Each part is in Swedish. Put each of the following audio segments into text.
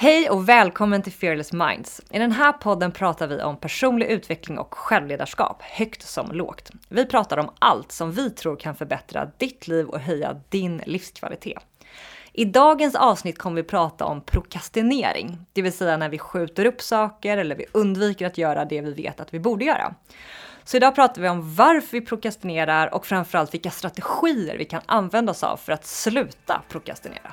Hej och välkommen till Fearless Minds. I den här podden pratar vi om personlig utveckling och självledarskap, högt som lågt. Vi pratar om allt som vi tror kan förbättra ditt liv och höja din livskvalitet. I dagens avsnitt kommer vi prata om prokrastinering, det vill säga när vi skjuter upp saker eller vi undviker att göra det vi vet att vi borde göra. Så idag pratar vi om varför vi prokrastinerar och framförallt vilka strategier vi kan använda oss av för att sluta prokrastinera.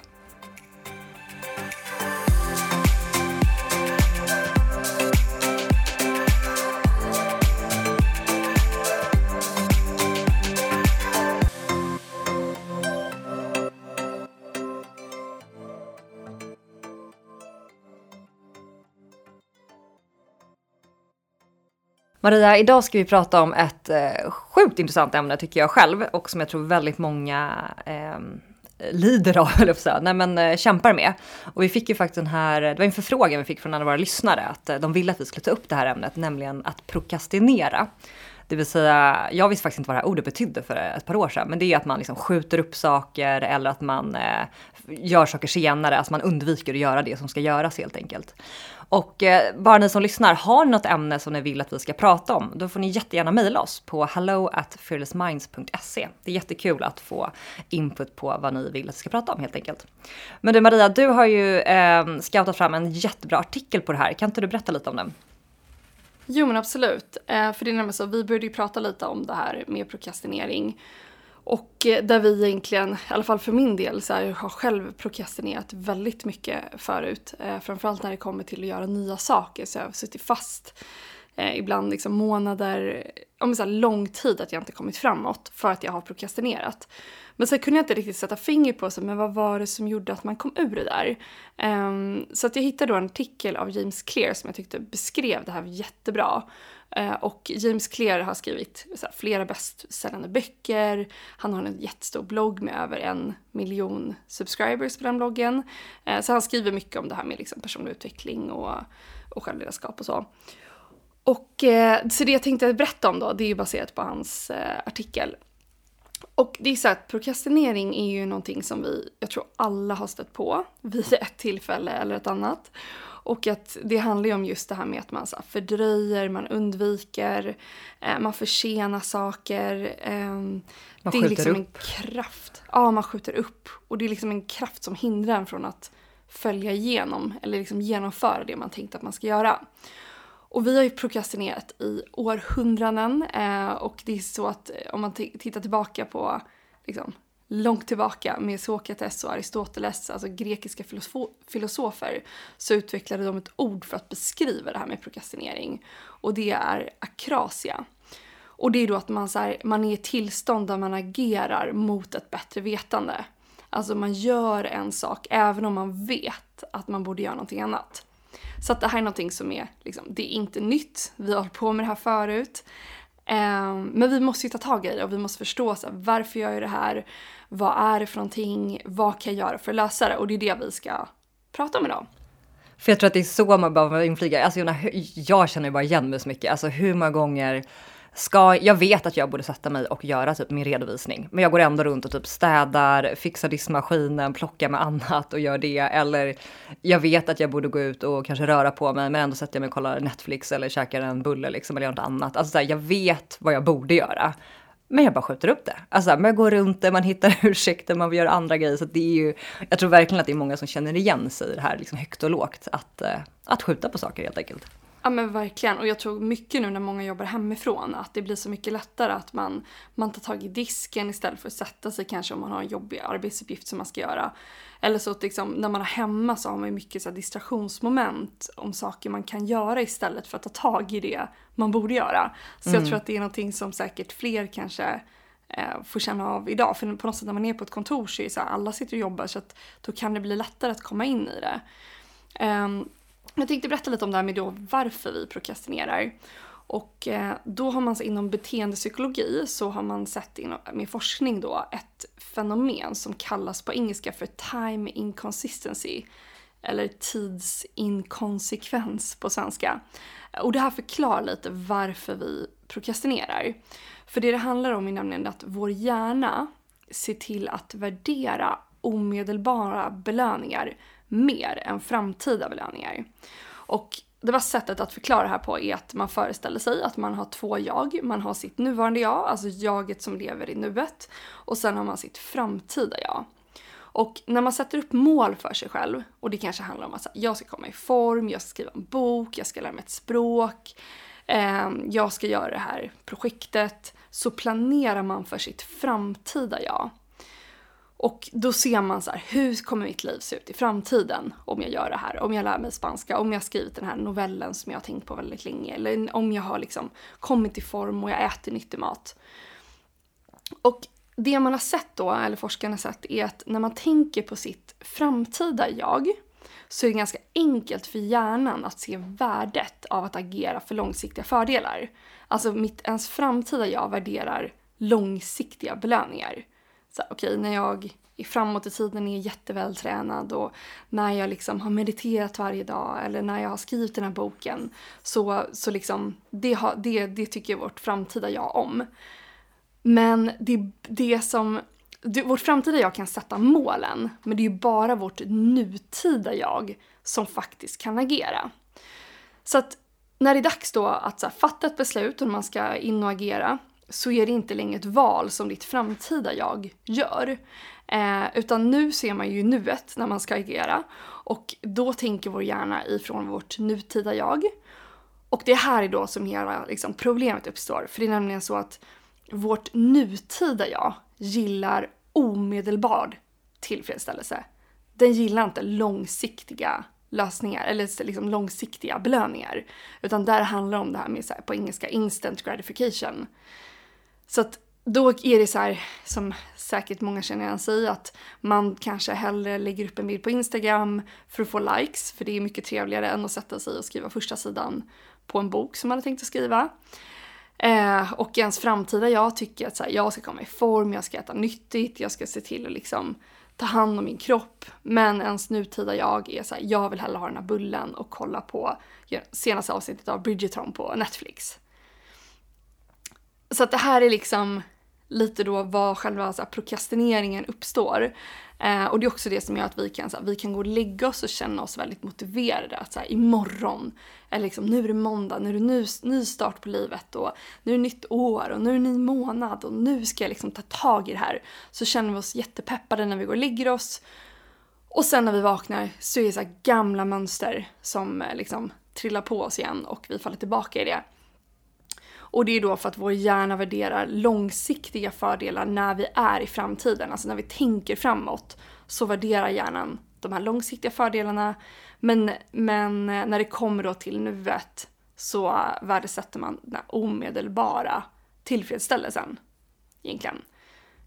Maria, idag ska vi prata om ett eh, sjukt intressant ämne tycker jag själv och som jag tror väldigt många eh, lider av, eller säga, nej men eh, kämpar med. Och vi fick ju faktiskt den här, det var en förfrågan vi fick från en av våra lyssnare att eh, de ville att vi skulle ta upp det här ämnet, nämligen att prokrastinera. Det vill säga, jag visste faktiskt inte vad det här ordet betydde för ett par år sedan, men det är att man liksom skjuter upp saker eller att man eh, gör saker senare, alltså man undviker att göra det som ska göras helt enkelt. Och eh, bara ni som lyssnar, har ni något ämne som ni vill att vi ska prata om, då får ni jättegärna mejla oss på hello at fearlessminds.se. Det är jättekul att få input på vad ni vill att vi ska prata om helt enkelt. Men du Maria, du har ju eh, scoutat fram en jättebra artikel på det här. Kan inte du berätta lite om den? Jo men absolut. Eh, för det är nämligen så, vi började ju prata lite om det här med prokrastinering. Och eh, där vi egentligen, i alla fall för min del, så här, har själv prokrastinerat väldigt mycket förut. Eh, framförallt när det kommer till att göra nya saker så jag har suttit fast ibland liksom månader, om så här, lång tid att jag inte kommit framåt för att jag har prokrastinerat. Men sen kunde jag inte riktigt sätta finger på så, men vad var det som gjorde att man kom ur det där? Um, så att jag hittade då en artikel av James Clear som jag tyckte beskrev det här jättebra. Uh, och James Clear har skrivit här, flera bästsäljande böcker. Han har en jättestor blogg med över en miljon subscribers på den bloggen. Uh, så han skriver mycket om det här med liksom, personlig utveckling och, och självledarskap och så. Och eh, så det jag tänkte berätta om då, det är ju baserat på hans artikel. Och det är så att prokrastinering är ju någonting som vi, jag tror alla har stött på vid ett tillfälle eller ett annat. Och att det handlar ju om just det här med att man så fördröjer, man undviker, eh, man försenar saker. Eh, man det är liksom upp. en kraft. Ja, man skjuter upp. Och det är liksom en kraft som hindrar en från att följa igenom eller liksom genomföra det man tänkt att man ska göra. Och vi har ju prokrastinerat i århundraden eh, och det är så att eh, om man tittar tillbaka på liksom, långt tillbaka med Sokrates och Aristoteles, alltså grekiska filosof filosofer, så utvecklade de ett ord för att beskriva det här med prokrastinering. Och det är akrasia. Och det är då att man, så här, man är i ett tillstånd där man agerar mot ett bättre vetande. Alltså man gör en sak även om man vet att man borde göra någonting annat. Så att det här är någonting som är, liksom, det är inte nytt, vi har hållit på med det här förut. Um, men vi måste ju ta tag i det och vi måste förstå så här, varför gör jag det här? Vad är det för någonting? Vad kan jag göra för att lösa det? Och det är det vi ska prata om idag. För jag tror att det är så man behöver inflyga. Alltså jag, jag känner ju bara igen mig så mycket. Alltså hur många gånger ska, jag vet att jag borde sätta mig och göra typ min redovisning, men jag går ändå runt och typ städar, fixar diskmaskinen, plockar med annat och gör det. Eller jag vet att jag borde gå ut och kanske röra på mig, men ändå sätter jag mig och kollar Netflix eller käkar en bulle liksom eller gör något annat. Alltså så här, jag vet vad jag borde göra. Men jag bara skjuter upp det. Alltså, man går runt det, man hittar ursäkter, man gör andra grejer. Så det är ju, jag tror verkligen att det är många som känner igen sig i det här liksom högt och lågt. Att, eh, att skjuta på saker helt enkelt. Ja men verkligen. Och jag tror mycket nu när många jobbar hemifrån att det blir så mycket lättare att man, man tar tag i disken istället för att sätta sig kanske om man har en jobbig arbetsuppgift som man ska göra. Eller så att liksom, när man är hemma så har man mycket så distraktionsmoment om saker man kan göra istället för att ta tag i det man borde göra. Så mm. jag tror att det är någonting som säkert fler kanske eh, får känna av idag. För på något sätt när man är på ett kontor så är det så här, alla sitter och jobbar så att då kan det bli lättare att komma in i det. Um, jag tänkte berätta lite om det här med då varför vi prokrastinerar. Och eh, då har man inom beteendepsykologi så har man sett inom, med forskning då ett fenomen som kallas på engelska för time inconsistency eller tidsinkonsekvens på svenska. Och det här förklarar lite varför vi prokrastinerar. För det det handlar om är nämligen att vår hjärna ser till att värdera omedelbara belöningar mer än framtida belöningar. Och det var sättet att förklara det här på är att man föreställer sig att man har två jag. Man har sitt nuvarande jag, alltså jaget som lever i nuet. Och sen har man sitt framtida jag. Och när man sätter upp mål för sig själv, och det kanske handlar om att jag ska komma i form, jag ska skriva en bok, jag ska lära mig ett språk, eh, jag ska göra det här projektet, så planerar man för sitt framtida jag. Och då ser man så här, hur kommer mitt liv se ut i framtiden om jag gör det här? Om jag lär mig spanska, om jag har skrivit den här novellen som jag har tänkt på väldigt länge, eller om jag har liksom kommit i form och jag äter nyttig mat. Och det man har sett då, eller forskarna har sett, är att när man tänker på sitt framtida jag så är det ganska enkelt för hjärnan att se värdet av att agera för långsiktiga fördelar. Alltså mitt, ens framtida jag värderar långsiktiga belöningar. Okej, okay, när jag är framåt i tiden är jättevältränad och när jag liksom har mediterat varje dag eller när jag har skrivit den här boken så, så liksom, det, har, det, det tycker vårt framtida jag om. Men det, det som det, vårt framtida jag kan sätta målen, men det är ju bara vårt nutida jag som faktiskt kan agera. Så att när det är dags då att här, fatta ett beslut om man ska in och agera så är det inte längre ett val som ditt framtida jag gör. Eh, utan nu ser man ju nuet när man ska agera och då tänker vår hjärna ifrån vårt nutida jag. Och det här är då som hela liksom, problemet uppstår, för det är nämligen så att vårt nutida jag gillar omedelbar tillfredsställelse. Den gillar inte långsiktiga lösningar eller liksom långsiktiga belöningar. Utan där handlar det om det här med så här, på engelska instant gratification. Så att då är det så här, som säkert många känner igen sig att man kanske hellre lägger upp en bild på Instagram för att få likes, för det är mycket trevligare än att sätta sig och skriva första sidan på en bok som man hade tänkt att skriva. Eh, och ens framtida jag tycker att så här, jag ska komma i form, jag ska äta nyttigt, jag ska se till att liksom ta hand om min kropp. Men ens nutida jag är så här, jag vill hellre ha den här bullen och kolla på senaste avsnittet av Bridgerton på Netflix. Så att det här är liksom lite då var själva så här, prokrastineringen uppstår. Eh, och det är också det som gör att vi kan, så här, vi kan gå och lägga oss och känna oss väldigt motiverade. Att så här, imorgon, eller liksom nu är det måndag, nu är det ny, ny start på livet och nu är det nytt år och nu är det ny månad och nu ska jag liksom ta tag i det här. Så känner vi oss jättepeppade när vi går och lägger oss. Och sen när vi vaknar så är det så gamla mönster som eh, liksom trillar på oss igen och vi faller tillbaka i det. Och det är då för att vår hjärna värderar långsiktiga fördelar när vi är i framtiden, alltså när vi tänker framåt så värderar hjärnan de här långsiktiga fördelarna. Men, men eh, när det kommer då till nuet så eh, värdesätter man den omedelbara tillfredsställelsen. Egentligen.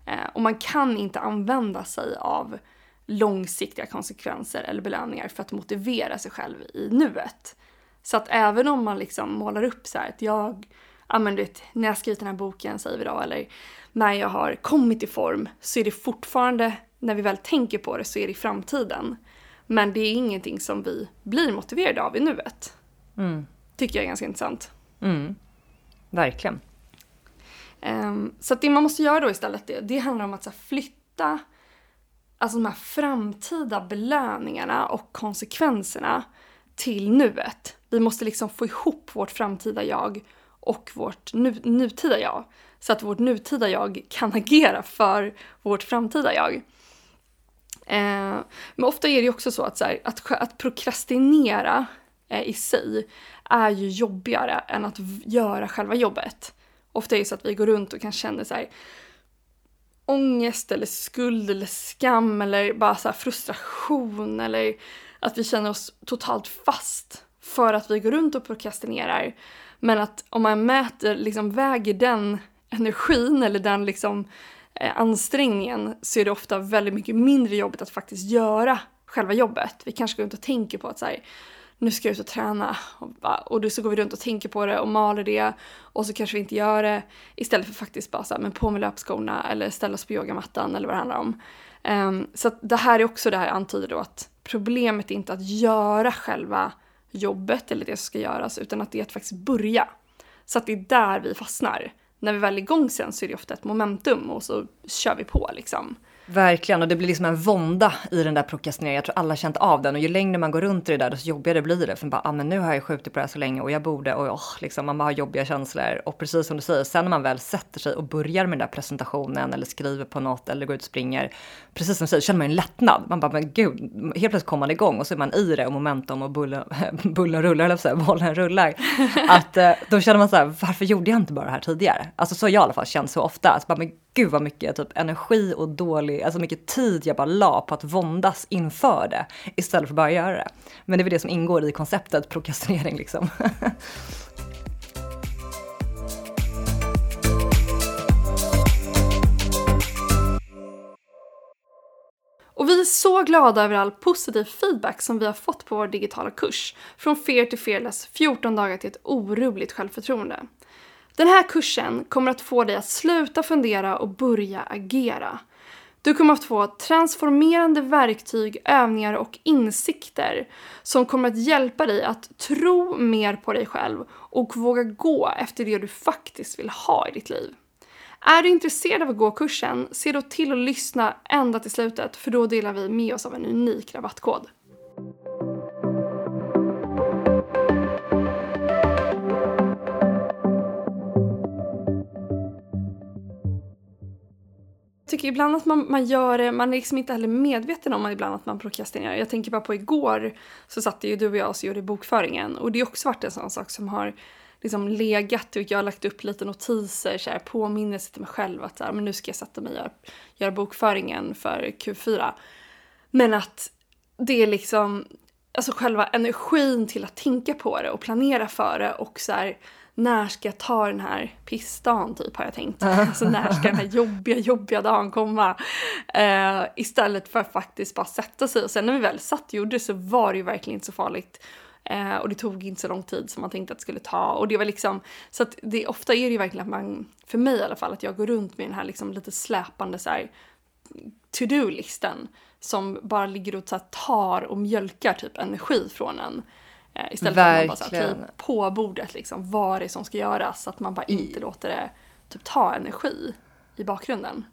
Eh, och man kan inte använda sig av långsiktiga konsekvenser eller belöningar för att motivera sig själv i nuet. Så att även om man liksom målar upp så här att jag ja men du vet, när jag skrivit den här boken säger vi då, eller när jag har kommit i form så är det fortfarande, när vi väl tänker på det så är det i framtiden. Men det är ingenting som vi blir motiverade av i nuet. Mm. Tycker jag är ganska intressant. Mm. Verkligen. Um, så det man måste göra då istället, det, det handlar om att så flytta alltså de här framtida belöningarna och konsekvenserna till nuet. Vi måste liksom få ihop vårt framtida jag och vårt nu, nutida jag. Så att vårt nutida jag kan agera för vårt framtida jag. Eh, men ofta är det ju också så att, så här, att, att prokrastinera eh, i sig är ju jobbigare än att göra själva jobbet. Ofta är det så att vi går runt och kan känna så här, ångest eller skuld eller skam eller bara så frustration eller att vi känner oss totalt fast för att vi går runt och prokrastinerar. Men att om man mäter, liksom väger den energin eller den liksom eh, ansträngningen så är det ofta väldigt mycket mindre jobbigt att faktiskt göra själva jobbet. Vi kanske går runt och tänker på att så här, nu ska jag ut och träna och, och då så går vi runt och tänker på det och maler det och så kanske vi inte gör det istället för faktiskt bara så här, men på med löpskorna eller ställa oss på yogamattan eller vad det handlar om. Um, så det här är också det här antyder då att problemet är inte att göra själva jobbet eller det som ska göras utan att det är att faktiskt börja. Så att det är där vi fastnar. När vi väl är igång sen så är det ofta ett momentum och så kör vi på liksom. Verkligen, och det blir liksom en vånda i den där prokrastineringen. Jag tror alla känt av den och ju längre man går runt i det där desto jobbigare blir det. För man bara, ah, men nu har jag skjutit på det här så länge och jag borde och oh, liksom, man bara har jobbiga känslor. Och precis som du säger, sen när man väl sätter sig och börjar med den där presentationen eller skriver på något eller går ut och springer. Precis som du säger, känner man en lättnad. Man bara, men gud, helt plötsligt kommer man igång och så är man i det och momentum och bullen, bullen rullar, eller så här, bollen rullar. Att eh, då känner man så här, varför gjorde jag inte bara det här tidigare? Alltså så har jag i alla fall känt så ofta. Alltså, bara, men gud vad mycket typ, energi och dålig, alltså mycket tid jag bara la på att våndas inför det istället för att bara göra det. Men det är väl det som ingår i konceptet prokrastinering liksom. Och vi är så glada över all positiv feedback som vi har fått på vår digitala kurs. Från Fear to Fearless, 14 dagar till ett orubbligt självförtroende. Den här kursen kommer att få dig att sluta fundera och börja agera. Du kommer att få transformerande verktyg, övningar och insikter som kommer att hjälpa dig att tro mer på dig själv och våga gå efter det du faktiskt vill ha i ditt liv. Är du intresserad av att gå kursen, se då till att lyssna ända till slutet för då delar vi med oss av en unik rabattkod. Tycker ibland att man, man gör det, man är liksom inte heller medveten om ibland att man prokrastinerar. Jag tänker bara på igår så satt ju du och jag och så gjorde bokföringen och det har också varit en sån sak som har liksom legat och jag har lagt upp lite notiser, så här, påminnelse till mig själv att så här, men nu ska jag sätta mig och göra, göra bokföringen för Q4. Men att det är liksom, alltså själva energin till att tänka på det och planera för det och så här, när ska jag ta den här pissdagen typ har jag tänkt. Alltså när ska den här jobbiga, jobbiga dagen komma? Uh, istället för att faktiskt bara sätta sig och sen när vi väl satt och gjorde det så var det ju verkligen inte så farligt. Uh, och det tog inte så lång tid som man tänkte att det skulle ta. Och det var liksom, så att det, ofta är det ju verkligen att man, för mig i alla fall, att jag går runt med den här liksom lite släpande så här to-do-listan som bara ligger och så tar och mjölkar typ energi från en. Eh, istället Verkligen. för att man bara så, okay, på bordet liksom, vad är det som ska göras? Så att man bara inte låter det typ ta energi i bakgrunden.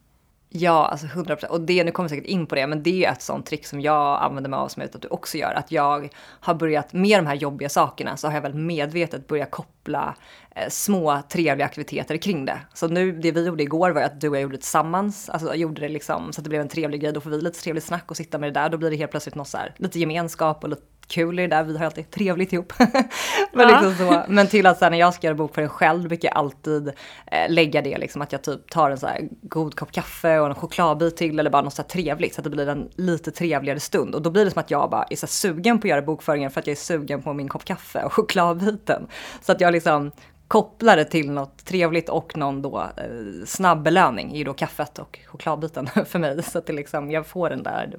Ja, alltså 100%. Och det, nu kommer vi säkert in på det, men det är ett sånt trick som jag använder mig av som jag vet att du också gör. Att jag har börjat, med de här jobbiga sakerna, så har jag väl medvetet börjat koppla eh, små trevliga aktiviteter kring det. Så nu, det vi gjorde igår var att du och jag gjorde det tillsammans. Alltså jag gjorde det liksom så att det blev en trevlig grej. Då får vi lite trevligt snack och sitta med det där. Då blir det helt plötsligt något så här, lite gemenskap och lite kul i det där, vi har alltid trevligt ihop. men, ja. liksom så. men till att här, när jag ska göra bokföring själv brukar jag alltid eh, lägga det liksom att jag typ tar en så här god kopp kaffe och en chokladbit till eller bara något så här trevligt så att det blir en lite trevligare stund. Och då blir det som att jag bara är så sugen på att göra bokföringen för att jag är sugen på min kopp kaffe och chokladbiten. Så att jag liksom kopplar det till något trevligt och någon då eh, snabb belöning är ju då kaffet och chokladbiten för mig. Så att det liksom, jag får den där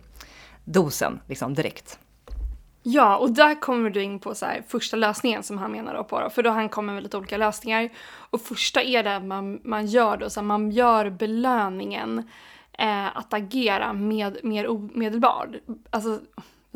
dosen liksom direkt. Ja, och där kommer du in på så här, första lösningen som han menar då på då, för då han kommer med lite olika lösningar. Och första är det att man, man gör då, så här, man gör belöningen eh, att agera med, mer omedelbart. Alltså,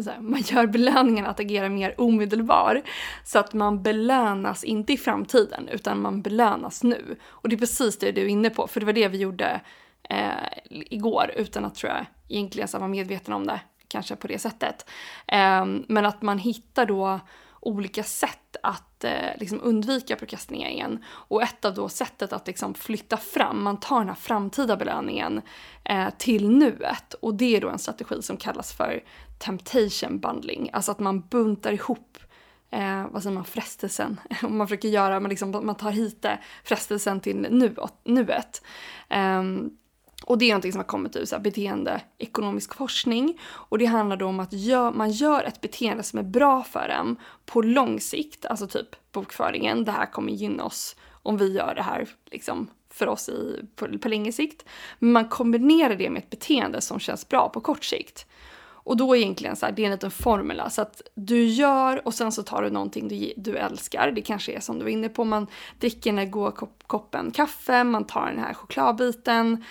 här, man gör belöningen att agera mer omedelbar. Så att man belönas inte i framtiden, utan man belönas nu. Och det är precis det du är inne på, för det var det vi gjorde eh, igår, utan att tror jag egentligen vara medveten om det kanske på det sättet. Ehm, men att man hittar då olika sätt att eh, liksom undvika prokrastineringen. Och ett av då sättet att liksom flytta fram, man tar den här framtida belöningen eh, till nuet. Och det är då en strategi som kallas för temptation bundling, alltså att man buntar ihop eh, vad säger man, frestelsen. man försöker göra, man, liksom, man tar hit det, frestelsen till nu, nuet. Um, och det är någonting som har kommit ur så här beteendeekonomisk forskning. Och det handlar då om att gör, man gör ett beteende som är bra för en på lång sikt, alltså typ bokföringen, det här kommer gynna oss om vi gör det här liksom för oss i, på, på längre sikt. Men man kombinerar det med ett beteende som känns bra på kort sikt. Och då är egentligen så här, det är en liten formula. Så att du gör och sen så tar du någonting du, du älskar. Det kanske är som du var inne på, man dricker den här goa koppen kaffe, man tar den här chokladbiten.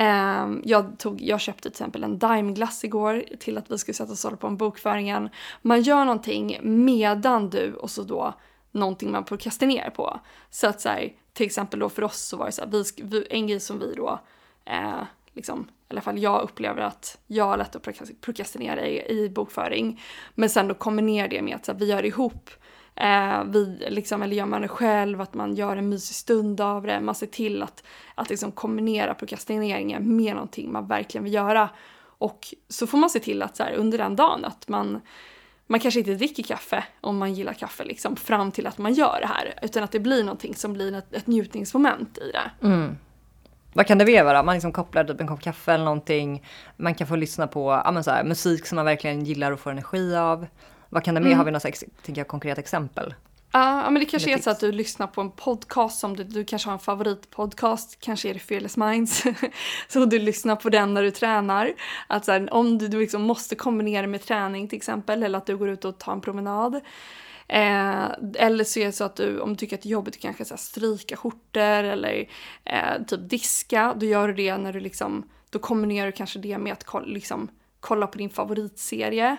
Ehm, jag, tog, jag köpte till exempel en Daimglass igår till att vi skulle sätta oss och på en bokföringen. Man gör någonting medan du och så då någonting man prokrastinerar på. Så att så här, till exempel då för oss så var det så här, vi, en grej som vi då eh, liksom, i alla fall jag upplever att jag har lätt att prokrastinera i, i bokföring. Men sen då kombinera det med att så här, vi gör ihop Eh, vi, liksom, eller gör man det själv, att man gör en mysig stund av det. Man ser till att, att liksom kombinera prokrastineringen med någonting man verkligen vill göra. Och så får man se till att så här, under den dagen att man man kanske inte dricker kaffe om man gillar kaffe liksom fram till att man gör det här. Utan att det blir någonting som blir ett, ett njutningsmoment i det. Mm. Vad kan det vara? Man liksom kopplar typ en kopp kaffe eller någonting. Man kan få lyssna på ja, men så här, musik som man verkligen gillar och får energi av. Vad kan det mer? Mm. Har vi något tänker jag, konkret exempel? Ja, men det kanske är så att du lyssnar på en podcast som du, du kanske har en favoritpodcast, kanske är det Fearless Minds. så du lyssnar på den när du tränar. Att så här, om du, du liksom måste kombinera med träning till exempel, eller att du går ut och tar en promenad. Eh, eller så är det så att du, om du tycker att det är jobbigt, kanske så här, stryka skjortor eller eh, typ diska. Då gör du det när du liksom, då kombinerar du kanske det med att liksom, kolla på din favoritserie.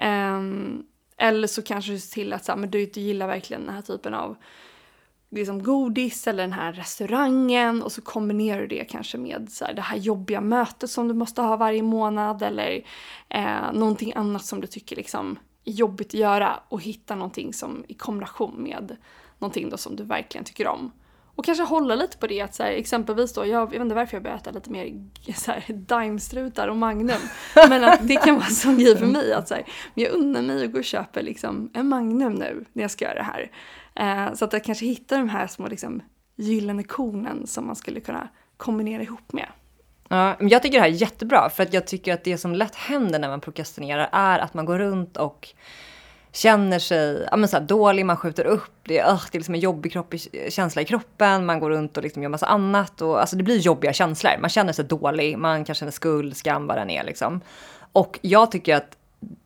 Um, eller så kanske du ser till att så här, men du, du gillar verkligen den här typen av liksom godis eller den här restaurangen och så kombinerar du det kanske med så här, det här jobbiga mötet som du måste ha varje månad eller eh, någonting annat som du tycker liksom är jobbigt att göra och hitta någonting som i kombination med någonting då som du verkligen tycker om. Och kanske hålla lite på det, att så här, exempelvis då, jag, jag vet inte varför jag börjar äta lite mer så här, daimstrutar och Magnum. Men att det kan vara en sån grej för mig att så här, jag unnar mig att gå och köpa liksom, en Magnum nu när jag ska göra det här. Eh, så att jag kanske hittar de här små liksom, gyllene kornen som man skulle kunna kombinera ihop med. Ja, jag tycker det här är jättebra för att jag tycker att det som lätt händer när man prokrastinerar är att man går runt och känner sig ja, men så här, dålig, man skjuter upp, det är, uh, det är liksom en jobbig kropp, känsla i kroppen, man går runt och liksom gör massa annat. Och, alltså det blir jobbiga känslor. Man känner sig dålig, man kan känna skuld, skam, vad den är liksom. Och jag tycker att,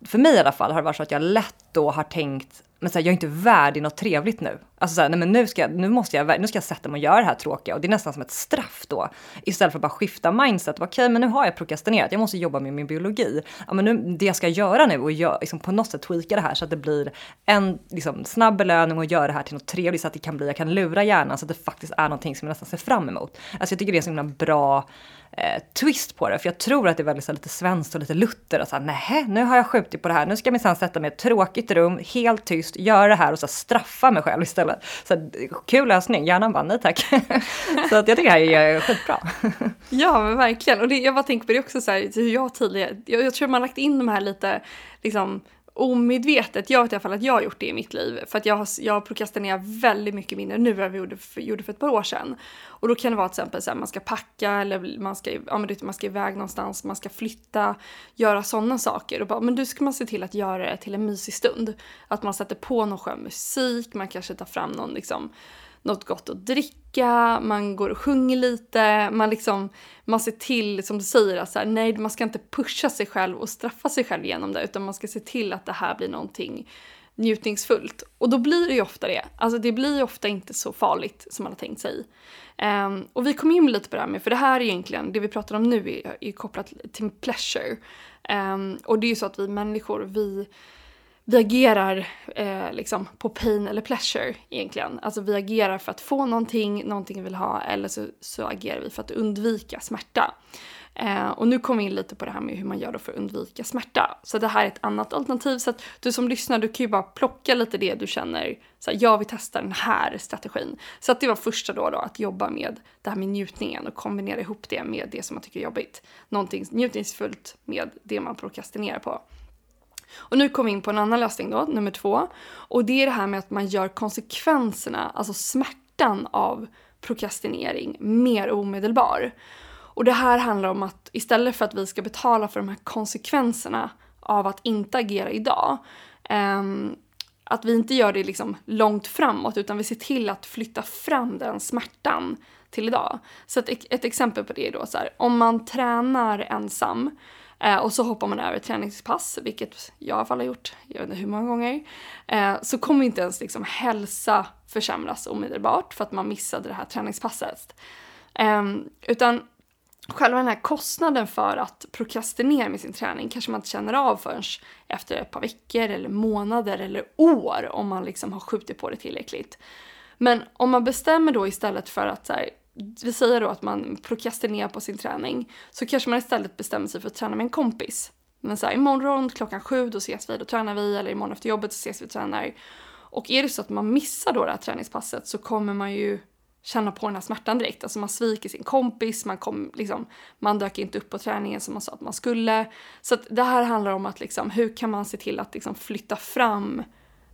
för mig i alla fall, har det varit så att jag lätt då har tänkt men så här, jag är inte värdig något trevligt nu. Alltså så här, nej men nu ska, jag, nu, måste jag, nu ska jag sätta mig och göra det här tråkiga och det är nästan som ett straff då. Istället för att bara skifta mindset. Okej, okay, men nu har jag prokrastinerat, jag måste jobba med min biologi. Ja, men nu, det jag ska göra nu och gör, liksom på något sätt tweaka det här så att det blir en liksom, snabb belöning och göra det här till något trevligt så att det kan bli, jag kan lura hjärnan så att det faktiskt är någonting som jag nästan ser fram emot. Alltså jag tycker det är så himla bra eh, twist på det. För jag tror att det är väldigt så lite svenskt och lite Luther och så här, nu har jag skjutit på det här, nu ska jag minsann sätta mig i ett tråkigt rum, helt tyst, göra det här och så straffa mig själv istället. Så kul lösning, hjärnan bara nej tack. så att jag tycker det här är eh, skitbra. ja men verkligen, och det, jag bara tänker på det också så här, hur jag tidigare, jag, jag tror man har lagt in de här lite, liksom omedvetet, jag vet i alla fall att jag har gjort det i mitt liv. För att jag har, jag prokrastinerar väldigt mycket mindre nu än vad jag gjorde för, gjorde för ett par år sedan. Och då kan det vara till exempel att man ska packa eller man ska, ja, men man ska iväg någonstans, man ska flytta, göra sådana saker. Och bara, men då ska man se till att göra det till en mysig stund. Att man sätter på någon skön musik, man kanske tar fram någon liksom något gott att dricka, man går och sjunger lite, man liksom, man ser till, som du säger, att så här, nej, man ska inte pusha sig själv och straffa sig själv genom det, utan man ska se till att det här blir någonting njutningsfullt. Och då blir det ju ofta det. Alltså det blir ju ofta inte så farligt som man har tänkt sig. Um, och vi kom in lite på det här med, för det här är egentligen, det vi pratar om nu är, är kopplat till pleasure. Um, och det är ju så att vi människor, vi vi agerar eh, liksom på pain eller pleasure egentligen. Alltså vi agerar för att få någonting, någonting vi vill ha eller så, så agerar vi för att undvika smärta. Eh, och nu kommer vi in lite på det här med hur man gör då för att undvika smärta. Så det här är ett annat alternativ. Så att du som lyssnar, du kan ju bara plocka lite det du känner, så här, jag vill testa den här strategin. Så att det var första då, då, att jobba med det här med njutningen och kombinera ihop det med det som man tycker är jobbigt. Någonting njutningsfullt med det man prokrastinerar på. Och nu kommer vi in på en annan lösning då, nummer två. Och det är det här med att man gör konsekvenserna, alltså smärtan av prokrastinering mer omedelbar. Och det här handlar om att istället för att vi ska betala för de här konsekvenserna av att inte agera idag, um, att vi inte gör det liksom långt framåt utan vi ser till att flytta fram den smärtan till idag. Så ett, ett exempel på det är då så här, om man tränar ensam Eh, och så hoppar man över träningspass, vilket jag i alla fall har gjort, jag vet inte hur många gånger. Eh, så kommer inte ens liksom hälsa försämras omedelbart för att man missade det här träningspasset. Eh, utan själva den här kostnaden för att prokrastinera med sin träning kanske man inte känner av förrän efter ett par veckor eller månader eller år om man liksom har skjutit på det tillräckligt. Men om man bestämmer då istället för att så här, vi säger då att man prokrastinerar på sin träning, så kanske man istället bestämmer sig för att träna med en kompis. Men så här, imorgon klockan sju, då ses vi, då tränar vi, eller imorgon efter jobbet så ses vi och tränar. Och är det så att man missar då det här träningspasset så kommer man ju känna på den här smärtan direkt. Alltså man sviker sin kompis, man, kom, liksom, man dök inte upp på träningen som man sa att man skulle. Så att det här handlar om att liksom, hur kan man se till att liksom, flytta fram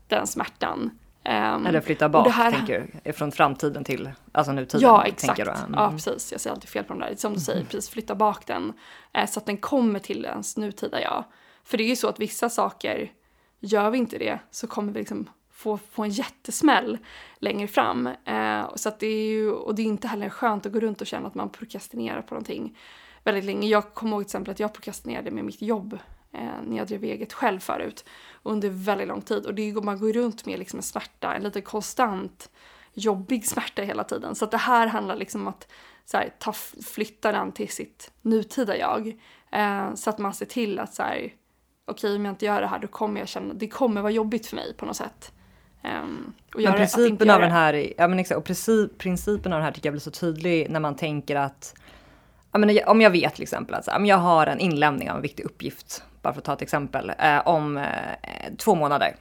den smärtan. Um, Eller flytta bak, här... tänker du? Från framtiden till alltså nutiden? Ja, exakt. Mm. Ja, precis. Jag säger alltid fel på de där. Som du säger, mm. precis flytta bak den. Eh, så att den kommer till ens nutida jag. För det är ju så att vissa saker, gör vi inte det så kommer vi liksom få, få en jättesmäll längre fram. Eh, så att det är ju, och det är inte heller skönt att gå runt och känna att man prokrastinerar på någonting väldigt länge. Jag kommer ihåg till exempel att jag prokrastinerade med mitt jobb eh, när jag drev eget själv förut under väldigt lång tid. Och det man går runt med liksom en smärta, en lite konstant jobbig smärta hela tiden. Så det här handlar liksom om att så här, ta, flytta den till sitt nutida jag. Eh, så att man ser till att så här, okej okay, om jag inte gör det här då kommer jag känna, det kommer vara jobbigt för mig på något sätt. Um, men principen av den här, ja men exakt, och princip, principen av den här tycker jag blir så tydlig när man tänker att, ja om jag vet till exempel att jag har en inlämning av en viktig uppgift, bara för att ta ett exempel, eh, om eh, två månader.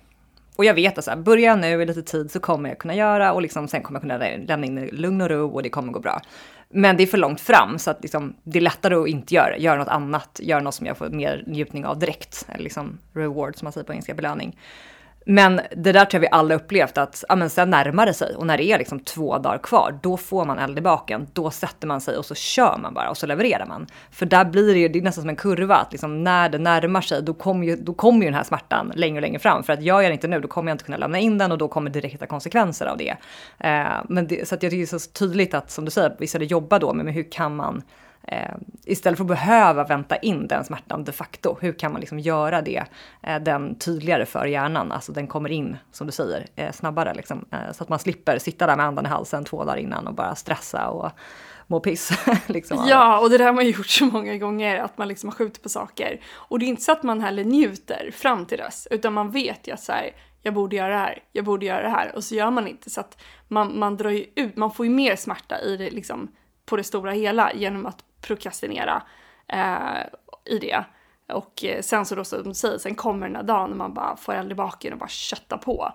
Och jag vet att så här, börjar jag nu i lite tid så kommer jag kunna göra och liksom, sen kommer jag kunna lämna in i lugn och ro och det kommer gå bra. Men det är för långt fram så att liksom, det är lättare att inte göra Göra något annat, göra något som jag får mer njutning av direkt. Eller liksom reward som man säger på engelska, belöning. Men det där tror jag vi alla upplevt att ja, men sen närmar det sig och när det är liksom två dagar kvar, då får man eld i baken. Då sätter man sig och så kör man bara och så levererar man. För där blir det ju, det är nästan som en kurva att liksom när det närmar sig, då kommer ju, då kommer ju den här smärtan längre och längre fram. För att jag gör det inte nu, då kommer jag inte kunna lämna in den och då kommer direkta konsekvenser av det. Eh, men det, så att jag tycker det är så tydligt att som du säger, vissa det jobba då, men hur kan man Eh, istället för att behöva vänta in den smärtan de facto, hur kan man liksom göra det eh, den tydligare för hjärnan? Alltså den kommer in, som du säger, eh, snabbare liksom. Eh, så att man slipper sitta där med andan i halsen två dagar innan och bara stressa och må piss. liksom. Ja, och det där har man gjort så många gånger, att man liksom har skjutit på saker. Och det är inte så att man heller njuter fram till dess, utan man vet ju att så här, jag borde göra det här, jag borde göra det här och så gör man inte så att man, man drar ju ut, man får ju mer smärta i det liksom på det stora hela genom att prokrastinera eh, i det. Och eh, sen så då som du säger, sen kommer den där dagen när man bara får eld i baken och bara köttar på.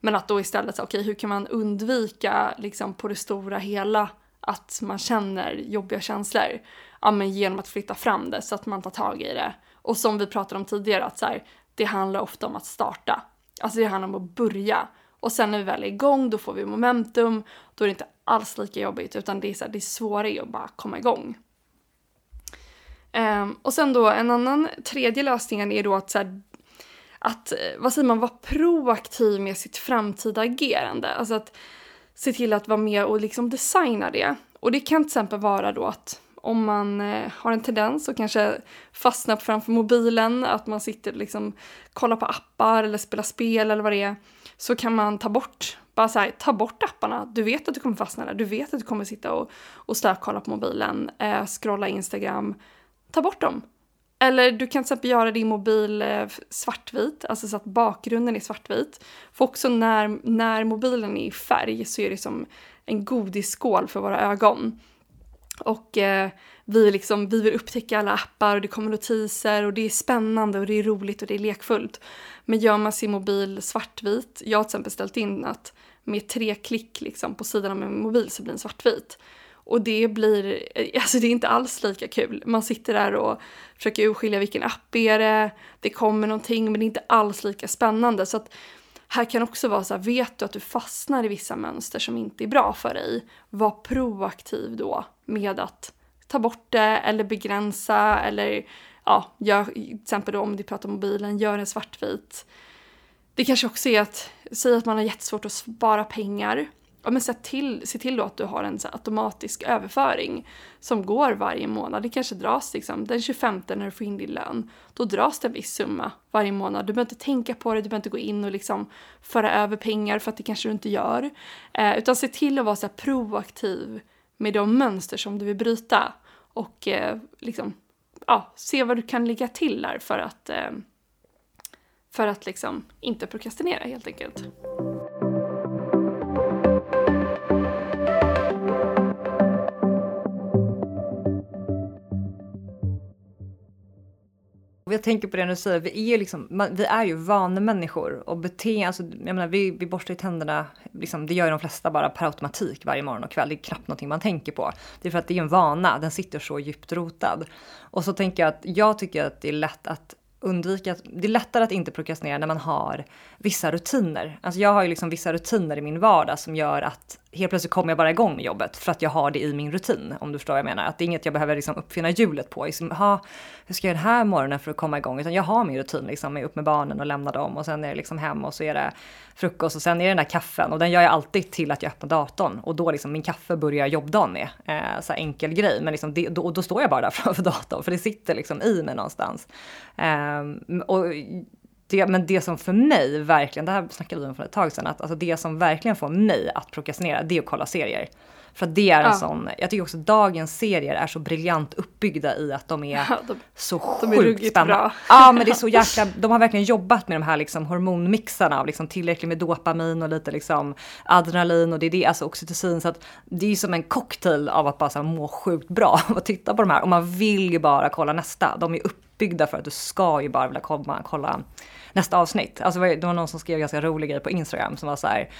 Men att då istället, okej okay, hur kan man undvika liksom på det stora hela att man känner jobbiga känslor? Ja men genom att flytta fram det så att man tar tag i det. Och som vi pratade om tidigare, att så här, det handlar ofta om att starta. Alltså det handlar om att börja. Och sen när vi väl är igång, då får vi momentum. Då är det inte alls lika jobbigt, utan det är, så här, det är svårare att bara komma igång. Um, och sen då en annan tredje lösningen är då att så här, att, eh, vad säger man, vara proaktiv med sitt framtida agerande. Alltså att se till att vara med och liksom designa det. Och det kan till exempel vara då att om man eh, har en tendens att kanske fastna framför mobilen, att man sitter och liksom kollar på appar eller spelar spel eller vad det är, så kan man ta bort, bara så här, ta bort apparna. Du vet att du kommer fastna där, du vet att du kommer sitta och, och kolla på mobilen, eh, scrolla Instagram, ta bort dem. Eller du kan till exempel göra din mobil eh, svartvit, alltså så att bakgrunden är svartvit. För också när, när mobilen är i färg så är det som en godisskål för våra ögon. Och eh, vi, liksom, vi vill upptäcka alla appar och det kommer notiser och det är spännande och det är roligt och det är lekfullt. Men gör man sin mobil svartvit, jag har till exempel ställt in att med tre klick liksom, på sidan av min mobil så blir den svartvit. Och det blir, eh, alltså det är inte alls lika kul. Man sitter där och försöker urskilja vilken app är det, det kommer någonting men det är inte alls lika spännande. Så att här kan också vara så här, vet du att du fastnar i vissa mönster som inte är bra för dig, var proaktiv då med att ta bort det eller begränsa eller ja, gör, till exempel då om du pratar om mobilen, gör den svartvit. Det kanske också är att, säg att man har jättesvårt att spara pengar ja, men se, till, se till då att du har en så automatisk överföring som går varje månad. Det kanske dras liksom, den 25 när du får in din lön. Då dras det en viss summa varje månad. Du behöver inte tänka på det, du behöver inte gå in och liksom föra över pengar för att det kanske du inte gör. Eh, utan se till att vara så proaktiv med de mönster som du vill bryta. Och eh, liksom, ja, se vad du kan lägga till där för att, eh, för att liksom inte prokrastinera helt enkelt. Jag tänker på det du säger, vi är ju liksom, vi är ju vanemänniskor och beteende, alltså, jag menar vi, vi borstar ju tänderna, liksom, det gör ju de flesta bara per automatik varje morgon och kväll, det är knappt någonting man tänker på. Det är för att det är en vana, den sitter så djupt rotad. Och så tänker jag att jag tycker att det är lätt att undvika, det är lättare att inte prokrastinera när man har vissa rutiner. Alltså jag har ju liksom vissa rutiner i min vardag som gör att helt plötsligt kommer jag bara igång med jobbet för att jag har det i min rutin. Om du förstår vad jag menar. Att det är inget jag behöver liksom uppfinna hjulet på. Liksom, ha, hur ska jag göra den här morgonen för att komma igång? Utan jag har min rutin liksom med upp med barnen och lämna dem och sen är det liksom hem och så är det frukost och sen är det den där kaffen och den gör jag alltid till att jag öppnar datorn och då liksom min kaffe börjar jobbdagen med. Eh, så enkel grej, men liksom det, då, då, står jag bara där framför datorn för det sitter liksom i mig någonstans. Eh, och det, men det som för mig verkligen, det här snackade vi om för ett tag sedan, att alltså det som verkligen får mig att prokrastinera, det är att kolla serier. För att det är en ja. sån, jag tycker också dagens serier är så briljant uppbyggda i att de är ja, de, så sjukt spännande. Bra. Ja men det är så jäkla, de har verkligen jobbat med de här liksom hormonmixarna av liksom tillräckligt med dopamin och lite liksom adrenalin och det är det, alltså oxytocin. Så att det är som en cocktail av att bara så må sjukt bra att titta på de här. Och man vill ju bara kolla nästa. De är uppbyggda för att du ska ju bara vilja komma, kolla nästa avsnitt. Alltså det var någon som skrev ganska rolig grej på Instagram som var så här,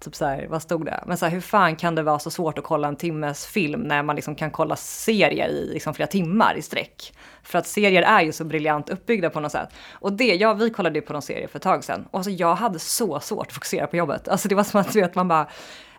typ så här, vad stod det? Men så här, hur fan kan det vara så svårt att kolla en timmes film när man liksom kan kolla serier i liksom flera timmar i sträck? För att serier är ju så briljant uppbyggda på något sätt. Och det, ja vi kollade ju på någon serie för ett tag sedan och alltså jag hade så svårt att fokusera på jobbet. Alltså det var som att du vet man bara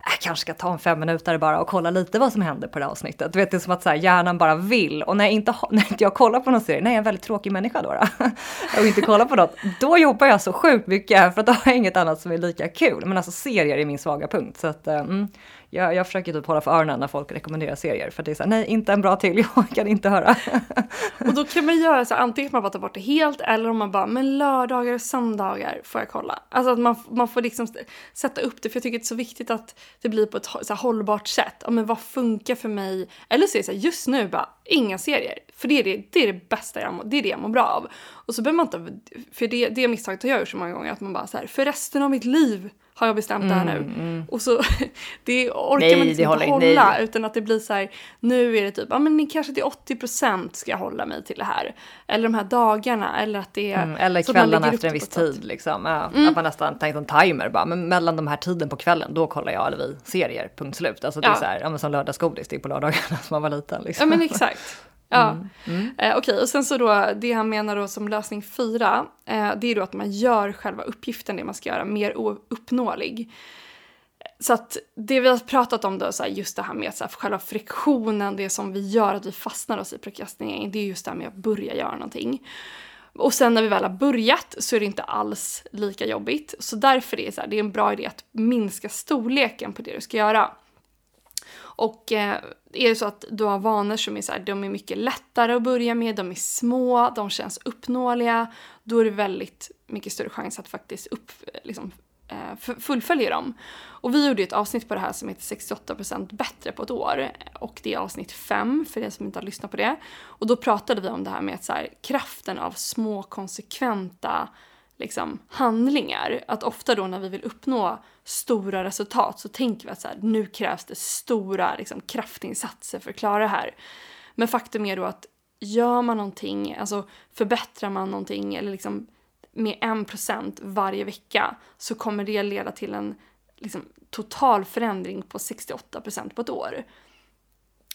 jag kanske ska ta en fem minuter bara och kolla lite vad som händer på det här avsnittet. Du vet, det är som att så här, hjärnan bara vill. Och när, jag inte, när inte jag kollar på någon serie, när jag är en väldigt tråkig människa då, då och inte kollar på något, då jobbar jag så sjukt mycket för att då har jag inget annat som är lika kul. Men alltså serier är min svaga punkt. Så att, eh, mm, jag, jag försöker typ hålla för öronen när folk rekommenderar serier för det är såhär, nej inte en bra till, jag kan inte höra. och då kan man göra så antingen att man bara tar bort det helt eller om man bara, men lördagar och söndagar får jag kolla. Alltså att man, man får liksom sätta upp det för jag tycker det är så viktigt att det blir på ett så här, hållbart sätt. Ja, men vad funkar för mig? Eller så är det så här, just nu bara, inga serier. För det är det, det, är det bästa jag, mår, det är det jag mår bra av. Och så behöver man inte, för det, det misstaget har jag gjort så många gånger att man bara så här, för resten av mitt liv har jag bestämt det här nu. Mm, mm. Och så det orkar nej, man liksom inte hålla nej. utan att det blir så här, nu är det typ, ja men kanske till 80% ska jag hålla mig till det här. Eller de här dagarna eller att det är... Mm, eller kvällarna efter en viss tid liksom. Ja, mm. Att man nästan tänkt en timer bara, men mellan de här tiden på kvällen då kollar jag eller vi serier, punkt slut. Alltså det är så här, ja men som lördagsgodis, det är på lördagarna som man var liten liksom. Ja men exakt. Ja, mm. mm. eh, okej okay. och sen så då det han menar då som lösning fyra, eh, det är då att man gör själva uppgiften, det man ska göra, mer uppnåelig. Så att det vi har pratat om då, så här, just det här med så här, själva friktionen, det som vi gör att vi fastnar oss i prokrastinering, det är just det här med att börja göra någonting. Och sen när vi väl har börjat så är det inte alls lika jobbigt. Så därför är det, så här, det är en bra idé att minska storleken på det du ska göra. Och eh, är det så att du har vanor som är så här, de är mycket lättare att börja med, de är små, de känns uppnåeliga, då är det väldigt mycket större chans att faktiskt upp, eh, liksom, eh, fullfölja dem. Och vi gjorde ett avsnitt på det här som heter 68% bättre på ett år. Och det är avsnitt 5 för er som inte har lyssnat på det. Och då pratade vi om det här med att så här, kraften av små konsekventa liksom, handlingar. Att ofta då när vi vill uppnå stora resultat så tänker vi att så här, nu krävs det stora liksom, kraftinsatser för att klara det här. Men faktum är då att gör man någonting, alltså förbättrar man någonting eller liksom med en procent varje vecka så kommer det leda till en liksom, total förändring på 68 procent på ett år.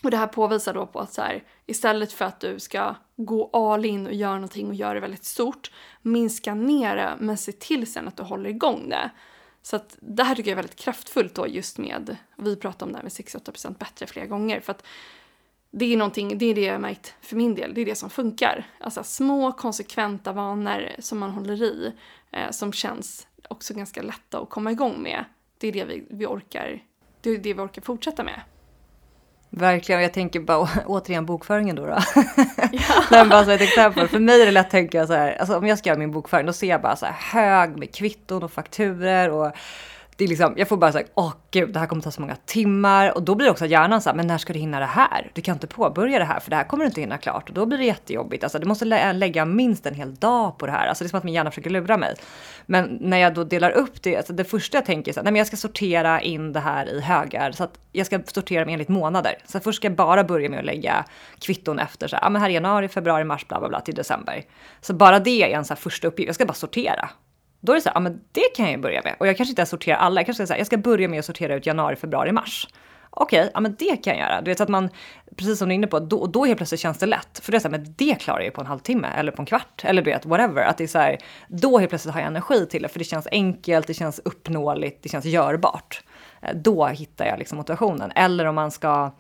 Och det här påvisar då på att så här, istället för att du ska gå all in och göra någonting och göra det väldigt stort, minska ner det men se till sen att du håller igång det. Så att det här tycker jag är väldigt kraftfullt då just med, vi pratar om det här med 68% bättre flera gånger för att det är någonting, det är det jag märkt för min del, det är det som funkar. Alltså små konsekventa vanor som man håller i, eh, som känns också ganska lätta att komma igång med. Det är det vi, vi orkar, det är det vi orkar fortsätta med. Verkligen, jag tänker bara återigen bokföringen då. då. Ja. Men bara så ett exempel. För mig är det lätt att tänka så här, alltså om jag ska göra min bokföring då ser jag bara så här hög med kvitton och fakturer och det är liksom, jag får bara säga, åh gud, det här kommer ta så många timmar och då blir också hjärnan så här, men när ska du hinna det här? Du kan inte påbörja det här för det här kommer du inte hinna klart och då blir det jättejobbigt. Alltså du måste lä lägga minst en hel dag på det här. Alltså det är som att min hjärna försöker lura mig. Men när jag då delar upp det, alltså det första jag tänker är så här, nej men jag ska sortera in det här i högar så att jag ska sortera dem enligt månader. Så först ska jag bara börja med att lägga kvitton efter så här, ja men här är januari, februari, mars, bla bla bla till december. Så bara det är en så här första uppgift. Jag ska bara sortera. Då är det så här, ja men det kan jag ju börja med. Och jag kanske inte sorterar alla, jag kanske ska säga, jag ska börja med att sortera ut januari, februari, mars. Okej, okay, ja men det kan jag göra. Du vet så att man, precis som du är inne på, då, då helt plötsligt känns det lätt. För det är så här, men det klarar jag ju på en halvtimme eller på en kvart eller du vet whatever. Att det är så här, då helt plötsligt har jag energi till det för det känns enkelt, det känns uppnåeligt, det känns görbart. Eh, då hittar jag liksom motivationen. Eller om man ska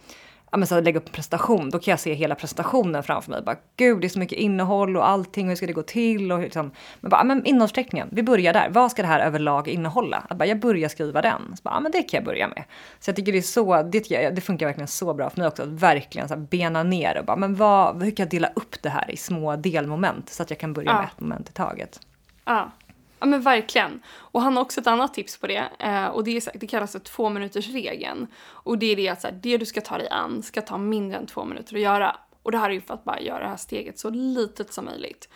ja, men så lägga upp en prestation, då kan jag se hela presentationen framför mig. Bara, Gud, det är så mycket innehåll och allting, hur ska det gå till? Och liksom, men bara, men innehållsteckningen, vi börjar där. Vad ska det här överlag innehålla? Att bara, jag börjar skriva den. Så bara, ja, men det kan jag börja med. Så jag tycker det är så, det, det funkar verkligen så bra för mig också, att verkligen så här, bena ner och bara, men vad, hur kan jag dela upp det här i små delmoment så att jag kan börja ja. med ett moment i taget? Ja. Ja men verkligen. Och han har också ett annat tips på det eh, och det, är, det kallas för två minuters regeln. Och det är det att så här, det du ska ta dig an ska ta mindre än två minuter att göra. Och det här är ju för att bara göra det här steget så litet som möjligt.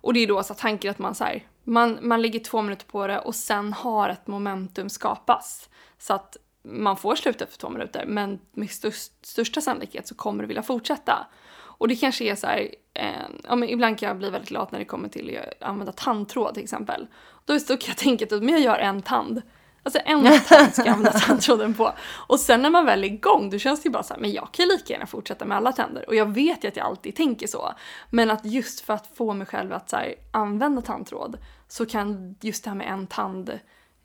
Och det är då så tanken att man så här, man, man lägger två minuter på det och sen har ett momentum skapas. Så att man får sluta för två minuter men med störst, största sannolikhet så kommer du vilja fortsätta. Och det kanske är så här, eh, ja, men ibland kan jag bli väldigt lat när det kommer till att använda tandtråd till exempel. Då, då kan jag tänka att jag gör en tand. Alltså en tand ska jag använda tandtråden på. Och sen när man väl är igång då känns det ju bara så här, men jag kan ju lika gärna fortsätta med alla tänder. Och jag vet ju att jag alltid tänker så. Men att just för att få mig själv att så här, använda tandtråd så kan just det här med en tand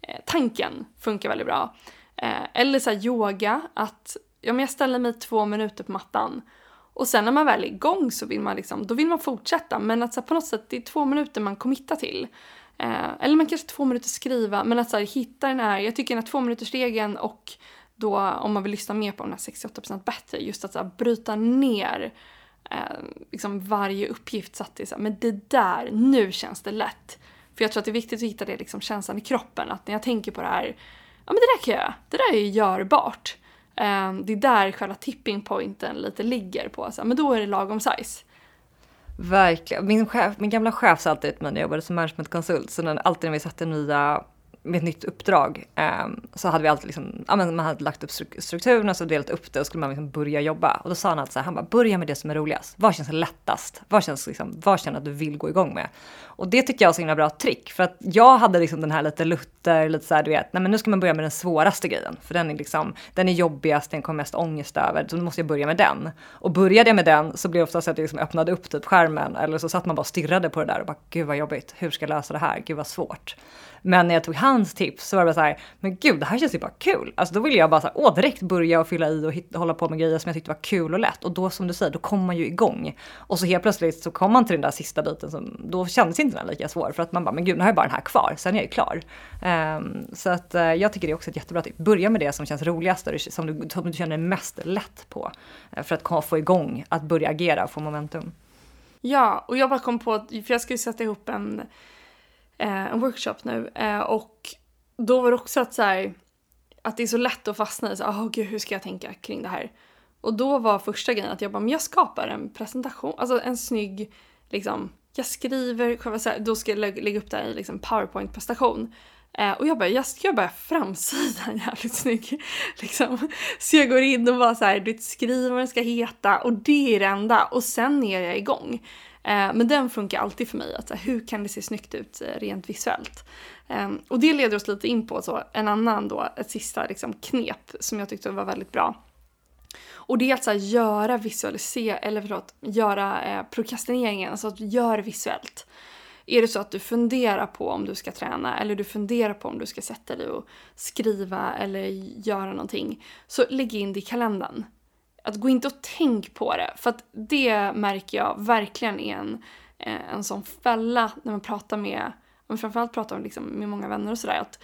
eh, tanken funka väldigt bra. Eh, eller så här, yoga, att ja, men jag ställer mig två minuter på mattan och sen när man väl är igång så vill man liksom, då vill man fortsätta. Men att så här, på något sätt, det är två minuter man committar till. Eh, eller man kanske två minuter skriva, men att så här, hitta den här, jag tycker den här två minuters regeln och då om man vill lyssna mer på den här 68% bättre, just att så här, bryta ner eh, liksom varje uppgift så att det är så här, men det där, nu känns det lätt. För jag tror att det är viktigt att hitta det liksom känslan i kroppen, att när jag tänker på det här, ja men det där kan jag, det där är görbart. Ehm, det är där själva tipping pointen lite ligger på. Så, men då är det lagom size. Verkligen. Min, chef, min gamla chef sa alltid till mig när jag jobbade som managementkonsult, så när, alltid när vi satte nya med ett nytt uppdrag eh, så hade vi alltid liksom, ja, men man hade lagt upp strukturen och så delat upp det och skulle man liksom börja jobba. Och då sa han att så här, han bara, börja med det som är roligast. Vad känns lättast? Vad känns liksom, vad känner att du vill gå igång med? Och det tycker jag var så himla bra trick för att jag hade liksom den här lite lutter, lite så här, du vet, nej men nu ska man börja med den svåraste grejen för den är liksom, den är jobbigast, den kommer mest ångest över, så nu måste jag börja med den. Och började jag med den så blev det oftast att jag liksom öppnade upp typ skärmen eller så satt man bara och stirrade på det där och bara, gud vad jobbigt, hur ska jag lösa det här, gud vad svårt. Men när jag tog hans tips så var det bara så här, men gud det här känns ju bara kul. Alltså då ville jag bara så här, åh direkt börja och fylla i och hitta, hålla på med grejer som jag tyckte var kul och lätt. Och då som du säger, då kom man ju igång. Och så helt plötsligt så kom man till den där sista biten som, då kändes inte den lika svår. För att man bara, men gud nu har jag bara den här kvar, sen är jag ju klar. Um, så att uh, jag tycker det är också ett jättebra tips. Börja med det som känns roligast och som du, som du känner mest lätt på. Uh, för att få igång, att börja agera och få momentum. Ja, och jag bara kom på, för jag ska ju sätta ihop en eh, en workshop nu och då var det också att så här, att det är så lätt att fastna i så oh, gud hur ska jag tänka kring det här? Och då var första grejen att jag bara, men jag skapar en presentation, alltså en snygg liksom, jag skriver, då ska jag lägga upp det här i liksom powerpoint-prestation. Eh, och jag bara, jag ska göra framsidan jävligt snygg. Liksom. Så jag går in och bara så här, du skriver vad den ska heta och det är det enda. Och sen är jag igång. Eh, men den funkar alltid för mig. Att, hur kan det se snyggt ut eh, rent visuellt? Eh, och det leder oss lite in på så, en annan då, ett sista liksom, knep som jag tyckte var väldigt bra. Och det är att så här, göra visualisera, eller förlåt, göra eh, prokrastineringen, alltså att göra det visuellt. Är det så att du funderar på om du ska träna eller du funderar på om du ska sätta dig och skriva eller göra någonting, så lägg in det i kalendern att gå inte och tänk på det. För att det märker jag verkligen är en, eh, en sån fälla när man pratar med, men framförallt pratar liksom med många vänner och sådär, att,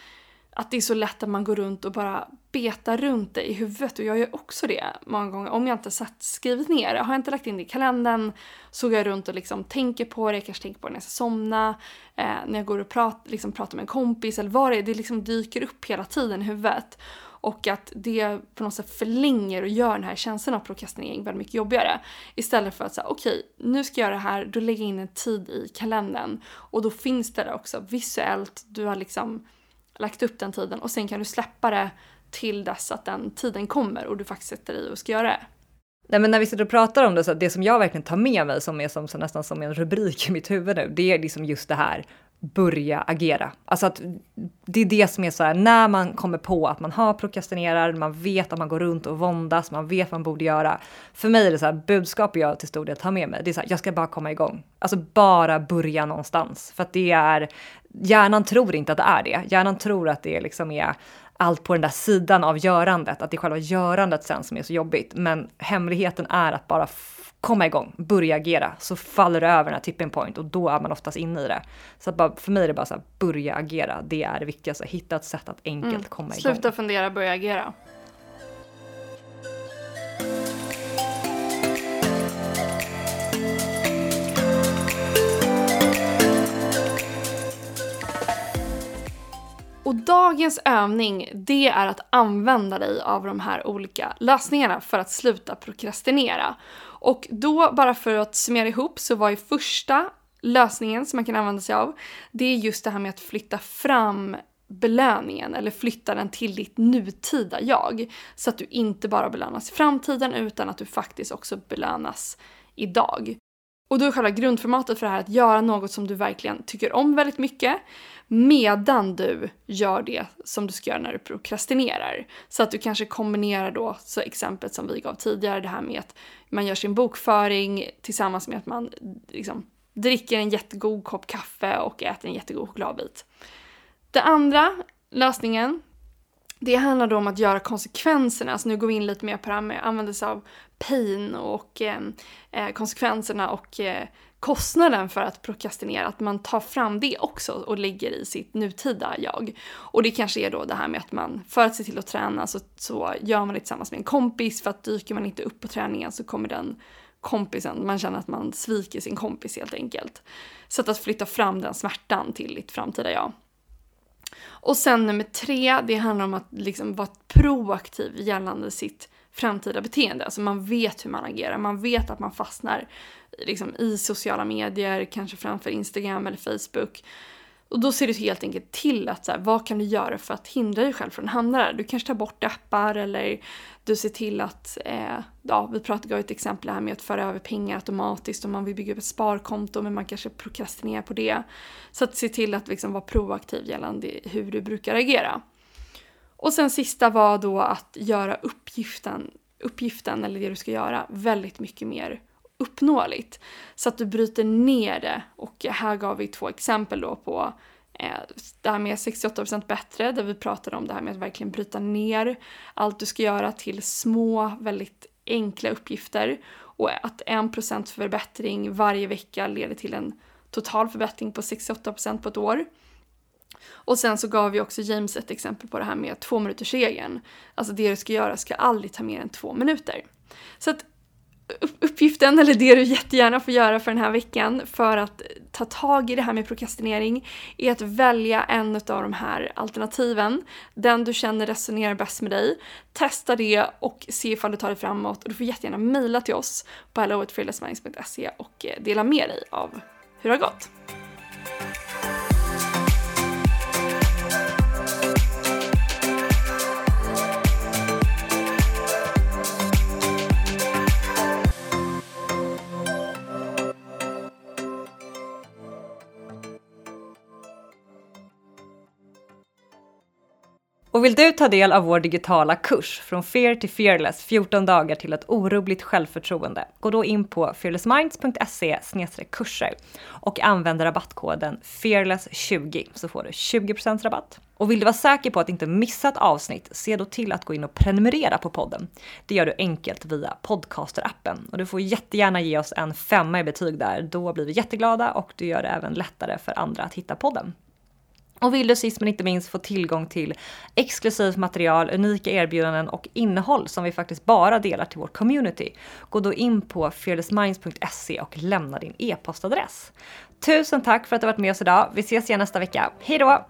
att det är så lätt att man går runt och bara betar runt det i huvudet och jag gör också det många gånger om jag inte satt skrivit ner det. Har jag inte lagt in det i kalendern så går jag runt och liksom tänker på det, jag kanske tänker på det när jag ska somna, eh, när jag går och prat, liksom pratar med en kompis eller vad det är, det liksom dyker upp hela tiden i huvudet. Och att det på något sätt förlänger och gör den här känslan av prokrastinering väldigt mycket jobbigare. Istället för att säga okej, okay, nu ska jag göra det här, då lägger jag in en tid i kalendern. Och då finns det där också visuellt, du har liksom lagt upp den tiden och sen kan du släppa det till dess att den tiden kommer och du faktiskt sätter dig och ska göra det. Nej, men när vi sitter och pratar om det, så det som jag verkligen tar med mig som är som, så nästan som en rubrik i mitt huvud nu, det är liksom just det här börja agera. Alltså att det är det som är så här, när man kommer på att man har prokrastinerar, man vet att man går runt och våndas, man vet vad man borde göra. För mig är det så här, budskap jag till stor del tar med mig, det är så här, jag ska bara komma igång. Alltså bara börja någonstans. För att det är, hjärnan tror inte att det är det. Hjärnan tror att det liksom är allt på den där sidan av görandet, att det är själva görandet sen som är så jobbigt. Men hemligheten är att bara komma igång, börja agera, så faller det över den här tipping point och då är man oftast inne i det. Så att bara, för mig är det bara så här, börja agera, det är det viktigaste. Hitta ett sätt att enkelt mm. komma igång. Sluta fundera, börja agera. Och dagens övning, det är att använda dig av de här olika lösningarna för att sluta prokrastinera. Och då, bara för att summera ihop, så var ju första lösningen som man kan använda sig av, det är just det här med att flytta fram belöningen eller flytta den till ditt nutida jag. Så att du inte bara belönas i framtiden utan att du faktiskt också belönas idag. Och då är själva grundformatet för det här att göra något som du verkligen tycker om väldigt mycket medan du gör det som du ska göra när du prokrastinerar. Så att du kanske kombinerar då, så exemplet som vi gav tidigare, det här med att man gör sin bokföring tillsammans med att man liksom dricker en jättegod kopp kaffe och äter en jättegod chokladbit. Den andra lösningen, det handlar då om att göra konsekvenserna, alltså nu går vi in lite mer på det här med att använda sig av pain och eh, eh, konsekvenserna och eh, kostnaden för att prokrastinera, att man tar fram det också och lägger i sitt nutida jag. Och det kanske är då det här med att man, för att se till att träna så, så gör man det tillsammans med en kompis för att dyker man inte upp på träningen så kommer den kompisen, man känner att man sviker sin kompis helt enkelt. Så att, att flytta fram den smärtan till ditt framtida jag. Och sen nummer tre, det handlar om att liksom vara proaktiv gällande sitt framtida beteende. Alltså man vet hur man agerar, man vet att man fastnar liksom, i sociala medier, kanske framför Instagram eller Facebook. Och då ser du helt enkelt till att så här, vad kan du göra för att hindra dig själv från att hamna där? Du kanske tar bort appar eller du ser till att, eh, ja vi pratade ju ett exempel här med att föra över pengar automatiskt om man vill bygga upp ett sparkonto men man kanske prokrastinerar på det. Så att se till att liksom vara proaktiv gällande hur du brukar agera. Och sen sista var då att göra uppgiften, uppgiften eller det du ska göra väldigt mycket mer uppnåeligt. Så att du bryter ner det. Och här gav vi två exempel då på eh, det här med 68% bättre, där vi pratade om det här med att verkligen bryta ner allt du ska göra till små, väldigt enkla uppgifter. Och att 1% förbättring varje vecka leder till en total förbättring på 68% på ett år. Och sen så gav vi också James ett exempel på det här med två minuters regeln. Alltså det du ska göra ska aldrig ta mer än två minuter. Så att uppgiften, eller det du jättegärna får göra för den här veckan för att ta tag i det här med prokrastinering är att välja en av de här alternativen. Den du känner resonerar bäst med dig. Testa det och se ifall du tar dig framåt. Och du får jättegärna mejla till oss på hello.fearlessminds.se och dela med dig av hur det har gått. Och vill du ta del av vår digitala kurs Från Fear till Fearless 14 dagar till ett orubbligt självförtroende? Gå då in på fearlessminds.se kurser och använd rabattkoden fearless20 så får du 20% rabatt. Och vill du vara säker på att inte missa ett avsnitt, se då till att gå in och prenumerera på podden. Det gör du enkelt via Podcaster-appen och du får jättegärna ge oss en femma i betyg där. Då blir vi jätteglada och du gör det även lättare för andra att hitta podden. Och vill du sist men inte minst få tillgång till exklusivt material, unika erbjudanden och innehåll som vi faktiskt bara delar till vårt community, gå då in på fearlessminds.se och lämna din e-postadress. Tusen tack för att du varit med oss idag. Vi ses igen nästa vecka. Hej då!